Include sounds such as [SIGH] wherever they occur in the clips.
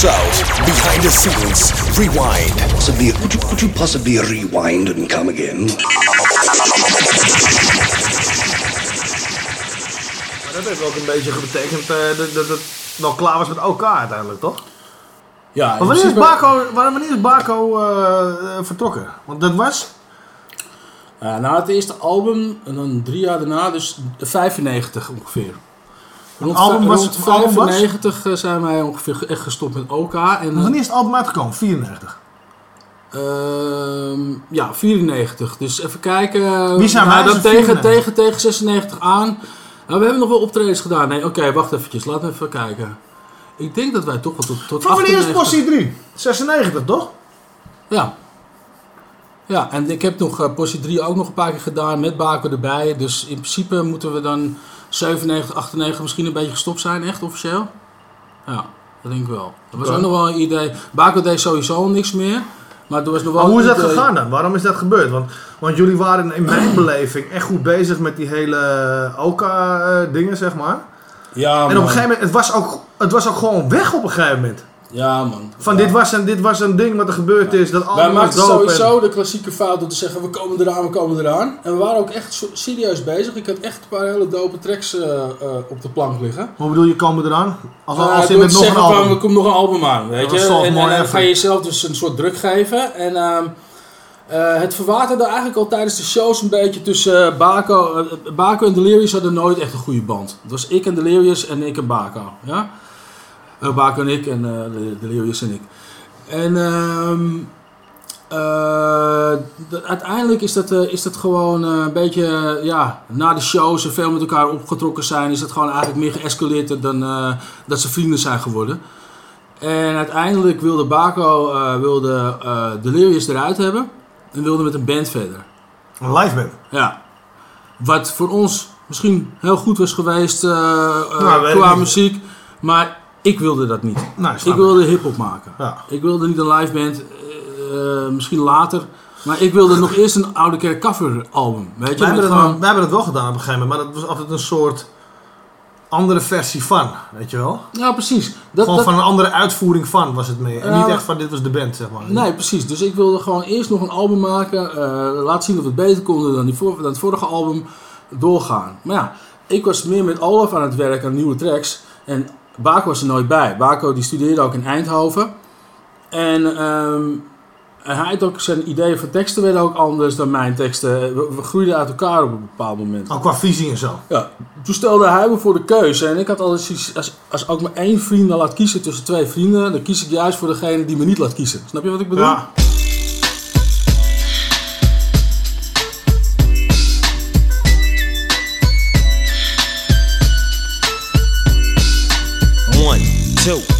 South, behind the scenes, rewind. Possibly, could you, could you possibly rewind and come again? Maar dat heeft ook een beetje betekend eh, dat, dat het wel klaar was met OK uiteindelijk, toch? Ja, Maar wanneer is Baco, wanneer is eh, eh, vertrokken? Want dat was... Na het eerste album en dan drie jaar daarna, dus 95 ongeveer. Rond, album was- rond het album was? 95 eh, zijn wij ongeveer ge- echt gestopt met OK. En, eh, Wanneer is het album uitgekomen? 94. Ehm, ja, 94. Dus even kijken. Wie zijn wij dan tegen, 94? tegen, tegen 96 aan. Nou, we hebben nog wel optredens gedaan. Nee, oké, wacht eventjes. Laten we even kijken. Ik denk dat wij toch wel tot, tot Van wanneer is 98 Possie 3? 96, toch? Ja. Ja, en ik heb nog uh, Possie 3 ook nog een paar keer gedaan met Baco erbij. Dus in principe moeten we dan 97, 98 misschien een beetje gestopt zijn, echt officieel. Ja, dat denk ik wel. Dat was ook nog wel een idee. Baco deed sowieso al niks meer. Maar was nog wel Maar hoe is dat idee- gegaan dan? Waarom is dat gebeurd? Want, want jullie waren in mijn [CLEARS THROAT] beleving echt goed bezig met die hele Oka-dingen, zeg maar. Ja, en op een gegeven moment, het was, ook, het was ook gewoon weg op een gegeven moment. Ja, man. Van Ja. dit, was een, dit was een ding wat er gebeurd is, dat Wij maakten en- sowieso de klassieke fout door te zeggen, we komen eraan, we komen eraan. En we waren ook echt serieus bezig. Ik had echt een paar hele dope tracks eh, eh, op de plank liggen. Hoe bedoel je, komen eraan? Als, Nou, als in met nog een album. er komt nog een album aan, weet je. En, en, ga je jezelf dus een soort druk geven. En ehm, eh, het verwaterde eigenlijk al tijdens de shows een beetje tussen eh, Baco. eh, Baco en Delirious hadden nooit echt een goede band. Het was ik en Delirious en ik en Baco. Ja? Baco en ik en De- Delirious en ik. En ehm, eh, de- uiteindelijk is dat, is dat gewoon een beetje, ja, na de shows en veel met elkaar opgetrokken zijn, is dat gewoon eigenlijk meer geëscaleerd dan dat ze vrienden zijn geworden. En uiteindelijk wilde Baco wilde, Delirious eruit hebben en wilde met een band verder. Een live band. Ja. Wat voor ons misschien heel goed was geweest eh, eh, Nou, qua niet. muziek, maar ik wilde dat niet. Nou, Ik wilde hip-hop maken. Ja. Ik wilde niet een live band, eh, misschien later. Maar ik wilde nog [LAUGHS] eerst een oude kerk cover album. Weet je, Wij hebben, dat gewoon- wij hebben dat wel gedaan op een gegeven moment, maar dat was altijd een soort andere versie van, weet je wel? Ja, precies. Dat, Gewoon dat- van een andere uitvoering van was het meer. En Ja, niet echt van dit was de band, zeg maar. Nee, precies. Dus ik wilde gewoon eerst nog een album maken. eh laten zien of het beter konden dan, die voor, dan het vorige album. Doorgaan. Maar ja, ik was meer met Olaf aan het werk aan nieuwe tracks. En Baco was er nooit bij. Baco die studeerde ook in Eindhoven. En hij had ook zijn ideeën van teksten werden ook anders dan mijn teksten. We, we groeiden uit elkaar op een bepaald moment. Ook qua visie en zo. Ja, toen stelde hij me voor de keuze. En ik had altijd zoiets, als, als ook maar één vriend dan laat kiezen tussen twee vrienden, dan kies ik juist voor degene die me niet laat kiezen. Snap je wat ik bedoel? Ja. One, two,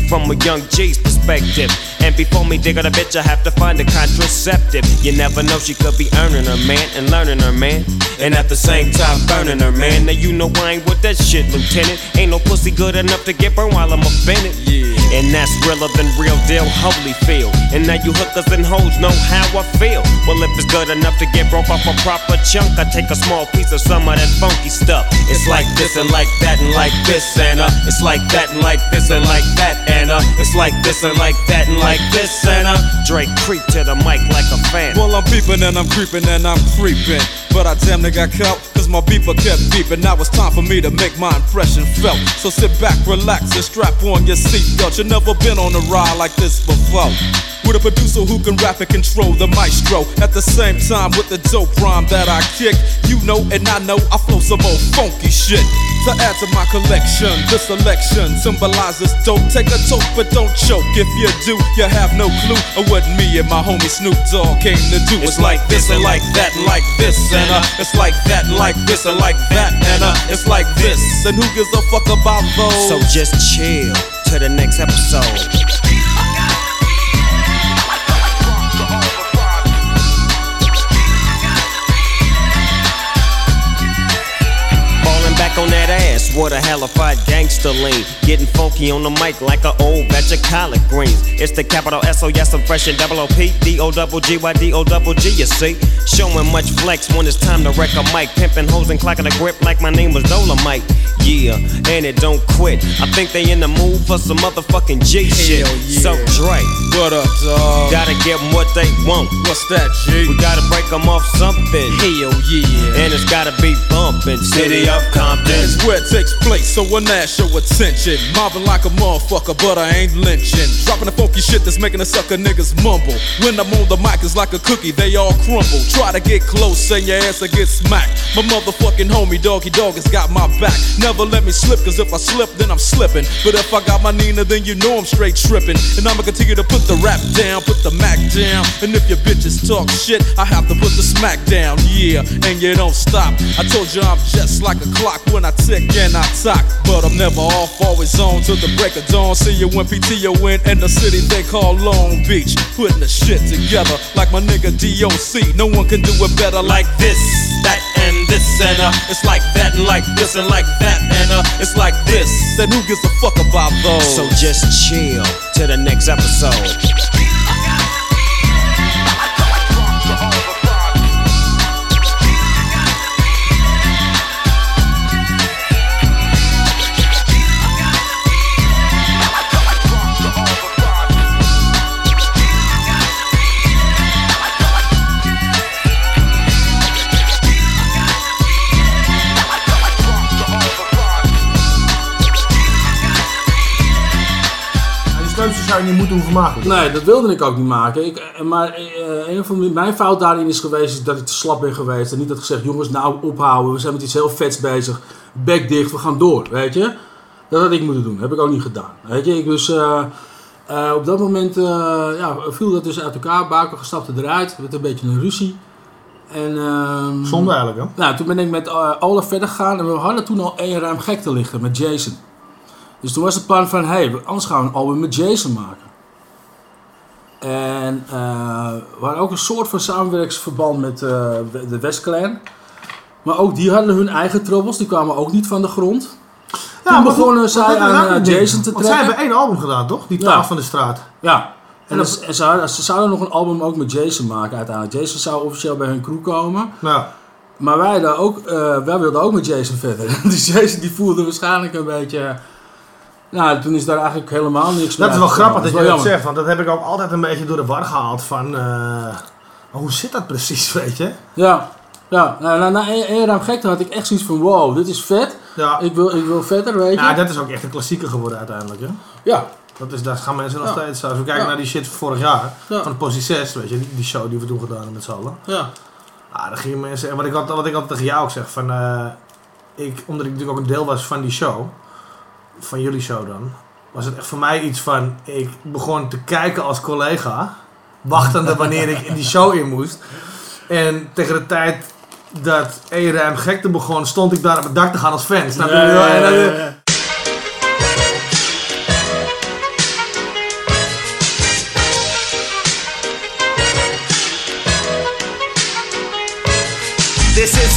From a young G's perspective. And before me dig on a bitch, I have to find a contraceptive. You never know, she could be earning her man and learning her man. And at the same time, burning her man. Now you know I ain't with that shit, Lieutenant. Ain't no pussy good enough to get burned while I'm offended. Yeah. And that's realer than real deal, holy feel. And now you hookers and hoes know how I feel. Well, if it's good enough to get broke off a proper chunk, I take a small piece of some of that funky stuff. It's like this and like that and like this uh, it's like that and like this and like that uh, it's like this and like that and like this uh, Drake creep to the mic like a fan. Well, I'm peeping and I'm creeping and I'm creeping. But I damn near got caught, cause my beeper kept beeping. Now it's time for me to make my impression felt. So sit back, relax, and strap on your seatbelt. You've never been on a ride like this before. With a producer who can rap and control the maestro. At the same time, with the dope rhyme that I kick, you know and I know I flow some old funky shit. To add to my collection, this selection symbolizes dope. Take a toke, but don't choke. If you do, you have no clue of what me and my homie Snoop Dogg came to do. It's like this and like that like this and uh, it's like that like this and like that and uh, it's like this. And who gives a fuck about those? So just chill to the next episode. Back on that ass, what a hellified gangster lean. Getting funky on the mic like an old batch of collard greens. It's the capital S O yes, I'm fresh and double O P D O double G Y D O double G. You see, showing much flex when it's time to wreck a mic. Pimping hoes and clocking a grip like my name was Dolomite. Yeah, and it don't quit. I think they in the mood for some motherfucking G shit. Yeah. So Dre, What up, dog? gotta give 'em what they want. What's that, G? We gotta break 'em off something. Hell yeah. And it's gotta be bumpin'. City of Compton. It's where it takes place, so when that show attention. Mobbing like a motherfucker, but I ain't lynching. Dropping the funky shit that's making the sucker niggas mumble. When I'm on the mic, it's like a cookie, they all crumble. Try to get close, and your ass will get smacked. My motherfucking homie, Doggy Dog, has got my back. Never let me slip, cause if I slip, then I'm slipping. But if I got my Nina, then you know I'm straight tripping. And I'ma continue to put the rap down, put the Mac down. And if your bitches talk shit, I have to put the smack down, yeah. And you don't stop. I told you I'm just like a clock when I tick and I talk. But I'm never off, always on till the break of dawn. See you when PTO in and the city they call Long Beach. Putting the shit together like my nigga DOC. No one can do it better like this, that, and this, and uh. It's like that, and like this, and like that, and uh. It's like this. Then who gives a fuck about those? So just chill to the next episode. Zou je niet moeten hoeven maken. Nee, dat wilde ik ook niet maken. Ik, eh, maar eh, een van mijn fout daarin is geweest dat ik te slap ben geweest. En niet had gezegd, jongens, nou ophouden. We zijn met iets heel vets bezig. Bek dicht, we gaan door, weet je. Dat had ik moeten doen. heb ik ook niet gedaan. Weet je, ik dus... eh, eh, op dat moment eh, ja, viel dat dus uit elkaar. Baker stapte eruit. werd een beetje een ruzie. En, ehm, Zonde eigenlijk, hè? nou, toen ben ik met eh, Olaf verder gegaan en we hadden toen al één ruim gek te liggen met Jason. Dus toen was het plan van, hé, hey, anders gaan we een album met Jason maken. En eh, we hadden ook een soort van samenwerkingsverband met eh, de West Clan. Maar ook die hadden hun eigen troubles, die kwamen ook niet van de grond. Toen maar begonnen wat- zij aan, eh? Jason te Want zij trekken. hebben één album gedaan, toch? Die Ja. Taal van de Straat. Ja. En, En dat- en ze, hadden- ze zouden nog een album ook met Jason maken uiteindelijk. Jason zou officieel bij hun crew komen. Maar wij, hadden ook, wij wilden ook met Jason verder. [LAUGHS] Dus Jason die voelde waarschijnlijk een beetje... Nou, toen is daar eigenlijk helemaal niks meer dat is wel grappig dat je dat zegt, want dat heb ik ook altijd een beetje door de war gehaald van... eh, hoe zit dat precies, [LAUGHS] weet je? Ja, ja. Nou, na, na gekte had ik echt zoiets van... Wow, dit is vet. Ja, Ik wil, ik wil verder, weet je. ja dat is ook echt een klassieker geworden uiteindelijk, hè? Ja, Dat, is, daar gaan mensen nog Ja. steeds... Als we kijken Ja. naar die shit van vorig jaar, Ja. van Possie 6, weet je, die, die show die we toen gedaan hebben met z'n allen. ja. Ah, dan gingen mensen... En wat ik, altijd, wat ik altijd tegen jou ook zeg, van... eh, ik, omdat ik natuurlijk ook een deel was van die show, van jullie show dan, was het echt voor mij iets van... Ik begon te kijken als collega, wachtende wanneer ik in die show in moest. En tegen de tijd dat ERM gekte begon, stond ik daar op het dak te gaan als fan. Snap je? Ja, ja, En dan- ja,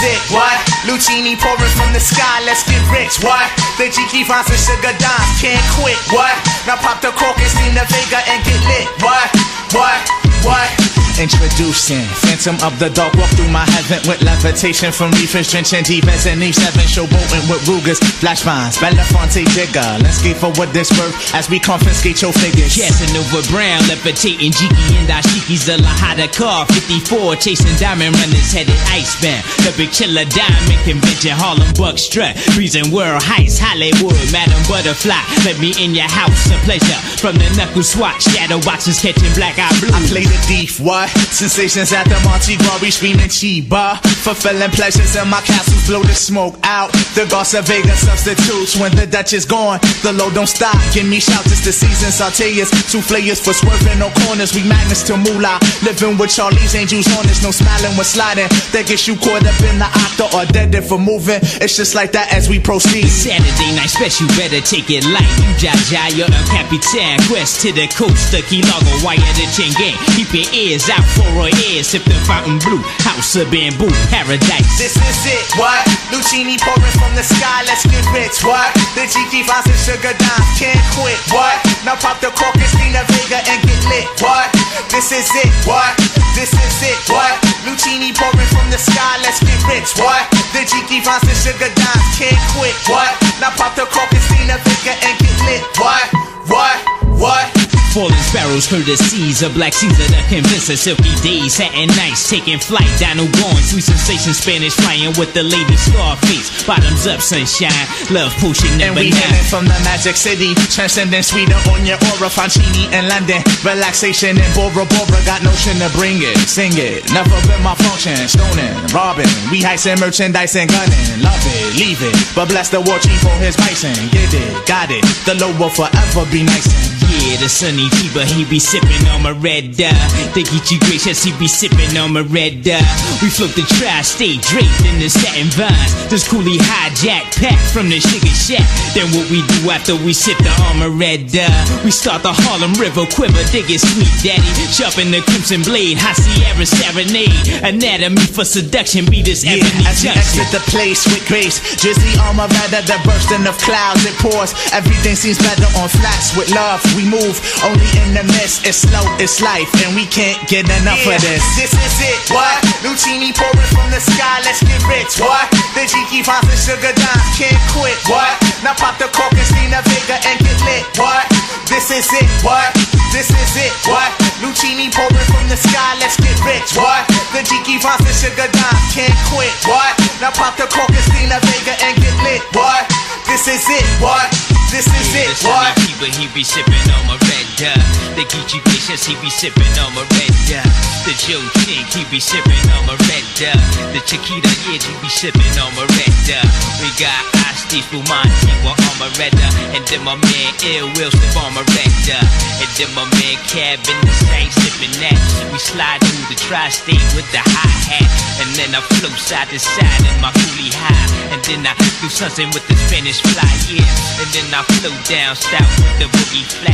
it, what? Lucini pouring from the sky, let's get rich, what? The Jiki Vines and Sugar Dimes can't quit, what? Now pop the cork and steam the Vega and get lit, what? What? What? Introducing Phantom of the Dark. Walk through my heaven with levitation from reefers drenching defense and Eve 7 showboating with Rugers, flash vines, Belafonte Jigger. Let's get for what this worth as we confiscate your figures. Casanova Brown, levitating Jiki and Dashiki's the Lahada car. 54, chasing diamond runners headed icebound. The big chiller diamond convention, Harlem Buck strut. Freezing world heights, Hollywood, Madam Butterfly. Let me in your house, a pleasure. From the knuckle swatch, shadow boxes catching black eye blue. I play the thief, Sensations at the Monte we screaming Chiba. Fulfilling pleasures in my castles, blow the smoke out. The Garza Vega substitutes when the Dutch is gone. The load don't stop, give me shouts, it's the season. Sauteas, two flayers for swerving, no corners. We magnets to moolah. Living with Charlie's angels on us, no smiling when sliding. That gets you caught up in the octa or dead if for moving. It's just like that as we proceed. Saturday night special, better take it light. You Jaja, you're a Capitan. Quest to the coast, the Key Largo, wire the chain gang. Keep your ears out for our ears. Sip the fountain blue, house of bamboo, paradise. This is it, what? Lucini pouring from the sky, let's get rich, what? The GG vines and sugar dimes, can't quit, what? Now pop the cork, and Christina Vega and get lit, what? This is it, what? This is it, what? Lucini pouring from the sky, let's get rich, what? The GG vines and sugar dimes, can't quit, what? Now pop the cork, and Christina Vega and get lit? What? Falling sparrows heard the seas. Of black Caesar to convince us silky days, satin nights, taking flight, dino going, sweet sensation, Spanish flying with the lady Scarface, bottoms up, sunshine, love potion And number we nine. hailing from the magic city, transcending sweeter on your aura, Fontini in London, relaxation in Bora Bora, got notion to bring it, sing it, never been my function, stoning, robbing, we heisting merchandise and gunning, love it, leave it, but bless the war chief for his bison, get it, got it, the low will forever be nice Yeah, the sunny fever, he be sipping on my red dye. They get you gracious, he be sipping on my red dye. We float the tri-state draped in the satin vines. This coolie hijack pack from the sugar shack. Then what we do after we sip the armor red dye? We start the Harlem River quiver, dig it sweet daddy. Sharpen the crimson blade, high Sierra serenade. Anatomy for seduction, be this Yeah, ebony as junction. exit the place with grace, drizzly armor rather the bursting of clouds it pours. Everything seems better on flats with love. We move only in the mist. It's slow, it's life, and we can't get enough of this. This is it, what? Lucini pouring from the sky, let's get rich, what? The Jiki vines and sugar dimes can't quit, what? Now pop the cork, Christina Vega and get lit, what? This is it, what? This is it, what? Lucini pouring from the sky, let's get rich, what? The Jiki vines and sugar dimes can't quit, what? Now pop the cork, Christina Vega and get lit, what? This is it, what? This is Yeah, it, what? sunny he be sipping on dye. The Geechee Vicious, he be sipping on dye. The Joe Chink, he be sipping on dye. The Chiquita Edge, he be sipping on dye. We got Asti Fumanti, we're on dye. And then my man Ill Will sip on dye. And then my man Cab in the same sipping that. We slide through the tri-state with the hi-hat. And then I flow side to side in my coolie high. And then I do something with the Spanish fly, yeah. And then I flow down south with the boogie flats.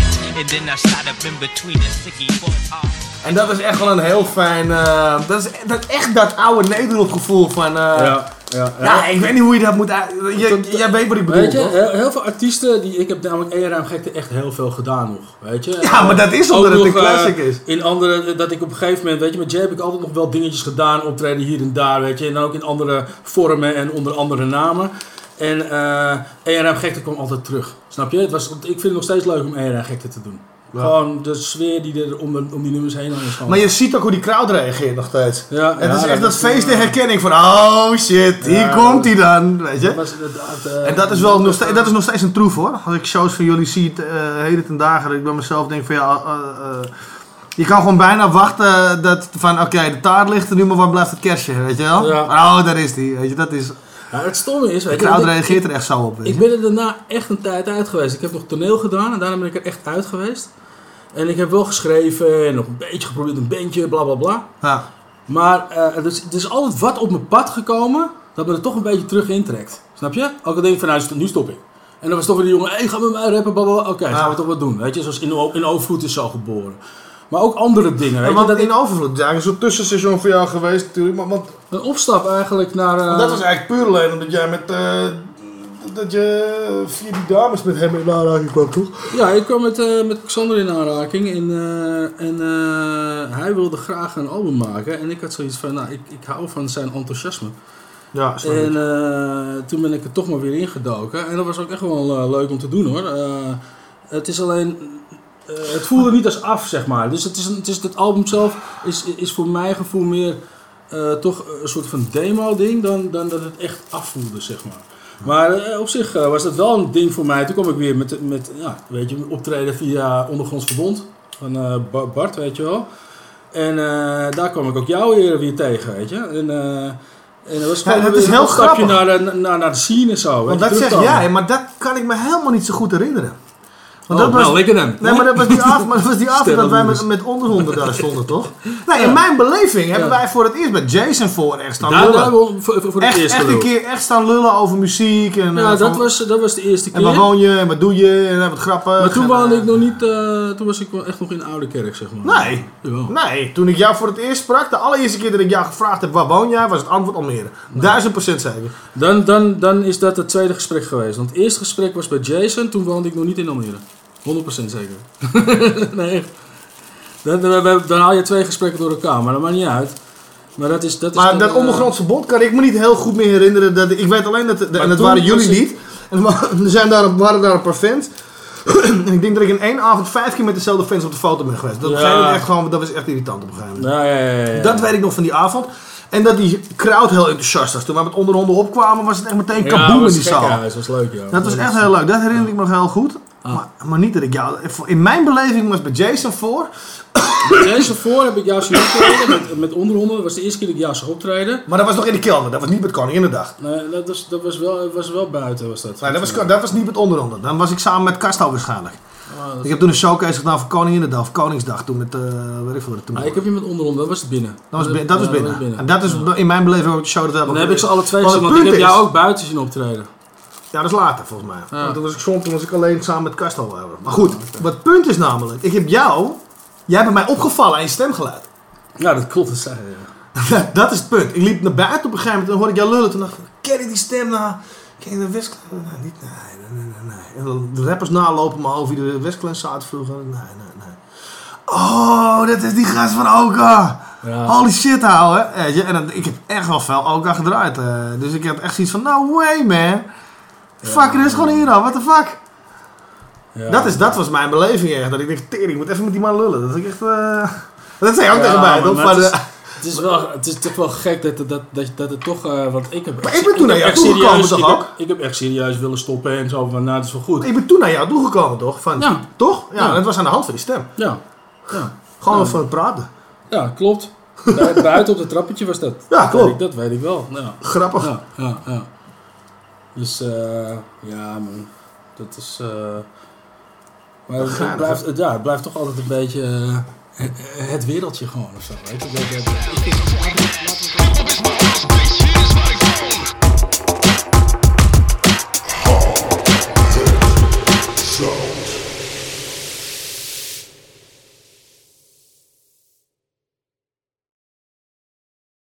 En dat is echt wel een heel fijn... eh, dat is dat, echt dat oude Nederland gevoel van... eh, Ja, ja, ja, ik weet niet hoe je dat moet... uit- Je, jij weet wat ik bedoel, Weet je, heel, heel veel artiesten, die, ik heb namelijk één ruim gekte echt heel veel gedaan nog, weet je. Ja, maar dat is omdat het een eh, classic is. In andere, dat ik op een gegeven moment, weet je, met Jay heb ik altijd nog wel dingetjes gedaan, optreden hier en daar, weet je. En dan ook in andere vormen en onder andere namen. En eh ERM Gekte kwam altijd terug, snap je? Het was, ik vind het nog steeds leuk om ERM Gekte te doen. Gewoon de sfeer die er om, om die nummers heen hangt. is Maar je ziet ook hoe die crowd reageert nog steeds. Ja, het ja, is echt dat feest de eh, herkenning van... Oh shit, hier komt hij dan. Weet je? dat was inderdaad, eh, En dat is wel nog steeds, dat is nog steeds een troef hoor. Als ik shows van jullie zie, uh, heden ten dagen, dat ik bij mezelf denk van ja, je kan gewoon bijna wachten dat van oké, de taart ligt er nu, maar waar blijft het kerstje, weet je wel? Oh, daar is die, weet je, dat is, Ja, het stomme is, weet je, crowd reageert er echt zo op, Ik ben er daarna echt een tijd uit geweest. Ik heb nog toneel gedaan en daarna ben ik er echt uit geweest. En ik heb wel geschreven en nog een beetje geprobeerd een bandje, bla bla bla. Ja. Maar eh, er, is, er is altijd wat op mijn pad gekomen dat me er toch een beetje terug intrekt. Snap je? Ook al denk ik van nou, nu stop ik. En dan was toch weer die jongen, hé, hey, ga met mij rappen, bla. Oké, Ja. gaan we toch wat doen. Weet je, zoals in, in Overvloed is zo geboren. Maar ook andere dingen. Weet Ja, je, want dat in overvloed is eigenlijk zo'n tussenseizoen voor jou geweest natuurlijk, maar want, een opstap eigenlijk naar... eh, dat was eigenlijk puur alleen omdat jij met, eh, dat je via die dames met hem in aanraking kwam, toch? Ja, ik kwam met, eh, met Xander in aanraking en, en hij wilde graag een album maken. En ik had zoiets van, nou, ik, ik hou van zijn enthousiasme. Ja, En toen ben ik er toch maar weer ingedoken. En dat was ook echt wel leuk om te doen hoor. Het is alleen, het voelde niet als af zeg maar. Dus het, is een, het, is, het album zelf is, is voor mijn gevoel meer eh, toch een soort van demo ding dan, dan dat het echt afvoelde zeg maar. Maar eh, op zich eh, was dat wel een ding voor mij. Toen kwam ik weer met, met ja, weet je, optreden via Ondergronds Verbond van Ba- Bart, weet je wel. En daar kwam ik ook jou weer, weer tegen, weet je. En, en dat was Ja, is heel een grappig. naar naar, naar de scene en zo. Want dat zeg jij, maar dat kan ik me helemaal niet zo goed herinneren. Want Oh, dat was, nou, lekker dan. Nee, maar dat was die avond, maar dat was die avond dat wij met, met onderhonden daar stonden, toch? [LAUGHS] Nee, in mijn beleving hebben wij voor het eerst met Jason voor echt staan Daar, lullen. voor, voor voor het Echt, eerst echt een keer echt staan lullen over muziek en, Ja, eh, dat van- was, dat was de eerste en keer. waar woon je en wat doe je en wat grappen. Maar toen En, woonde eh, ik nog niet, eh, toen was ik wel echt nog in de oude kerk, zeg maar. Nee. Nee, toen ik jou voor het eerst sprak, de allereerste keer dat ik jou gevraagd heb waar woon jij, was het antwoord Almere. Duizend procent zeker. Dan, dan, dan is dat het tweede gesprek geweest. Want het eerste gesprek was bij Jason, toen woonde ik nog niet in Almere. 100% zeker. [LAUGHS] nee, echt. Dan, dan, dan haal je twee gesprekken door elkaar, maar dat maakt niet uit. Maar dat is... Dat is Maar dat eh, ondergrondse bond kan ik me niet heel goed meer herinneren. Dat, ik weet alleen dat, de- en dat waren jullie ik- niet. [LAUGHS] En er zijn daar, waren daar een paar fans. [CLEARS THROAT] en ik denk dat ik in één avond vijf keer met dezelfde fans op de foto ben geweest. Dat, Ja. echt gewoon, dat was echt irritant op een gegeven moment. Ja, ja. Dat weet ik nog van die avond. En dat die crowd heel enthousiast was. Toen we met onderhonden opkwamen was het echt meteen kaboom in die zaal. Ja, dat was leuk, ja. Dat was echt heel leuk. Dat herinner ik me nog heel goed. Ah. Maar, maar niet dat ik jou... In mijn beleving was bij Jason voor... Deze voor heb ik jou zien optreden met, met onderhonden. Dat was de eerste keer dat ik jou zag optreden. Maar dat was nog in de kelder. Dat was niet met Koninginnedag. Nee, dat was, dat was, wel, was wel buiten, was dat. Nee, dat was, dat was niet met onderhonden. Dan was ik samen met Kasto waarschijnlijk. Ah, Ik heb toen een showcase gedaan voor Koninginnedag of Koningsdag. Toen met, weet ik veel toen Ah, ik heb je met onderhonden, dat was binnen. Dat was, dat was binnen. En dat is in mijn beleving ook de show dat we Dan heb ik ze alle twee gezien, want ik heb jou ook buiten zien optreden. Ja, dat is later volgens mij. Ja. Want toen was ik soms toen was ik alleen samen met Kasto. over. Maar goed, wat het punt is namelijk, ik heb jou, jij bent mij opgevallen aan je stemgeluid. Ja, dat klopt. Dat zei ja. [LAUGHS] dat is het punt. Ik liep naar buiten op een gegeven moment en dan hoorde ik jou lullen. Toen dacht ik, ken ik die stem nou? Ken je de Westklen? Nee, niet, nee, nee, nee, nee. En de rappers nalopen me over wie de Westklen zaten vroeger. Nee, nee, nee. Oh, dat is die gast van Oka. Ja. Holy shit, je, En dan, ik heb echt wel veel Oka gedraaid. eh. dus ik had echt zoiets van, no way, man. Fuck, dit is gewoon hier al. What the fuck? Ja. Dat, is, dat was mijn beleving echt. Dat ik dacht, tering, ik moet even met die man lullen. Dat ik echt... eh, Dat zei je ook Ja, tegen mij, maar- het, is, het, is wel, het is toch wel gek dat, dat, dat, dat, dat het toch... eh, want ik heb Maar ik ben toen naar jou toegekomen serieus- toch ik heb-? Ik heb echt serieus willen stoppen en zo van, nou, dat is wel goed. Ik ben toen naar jou toegekomen, toch? Van, Ja. Toch? Ja, Ja. dat was aan de hand van die stem. Ja, ja. Gewoon van praten. ja klopt. Bu- Buiten op het trappetje was dat. Ja, Dat klopt. weet ik- Dat weet ik wel. Ja. Grappig. Ja, ja, ja. Dus, eh ja, man. Dat is... eh maar het, blijft, het, ja, het blijft toch altijd een beetje eh, het, het wereldje gewoon of zo. Weet je? Dat- dat-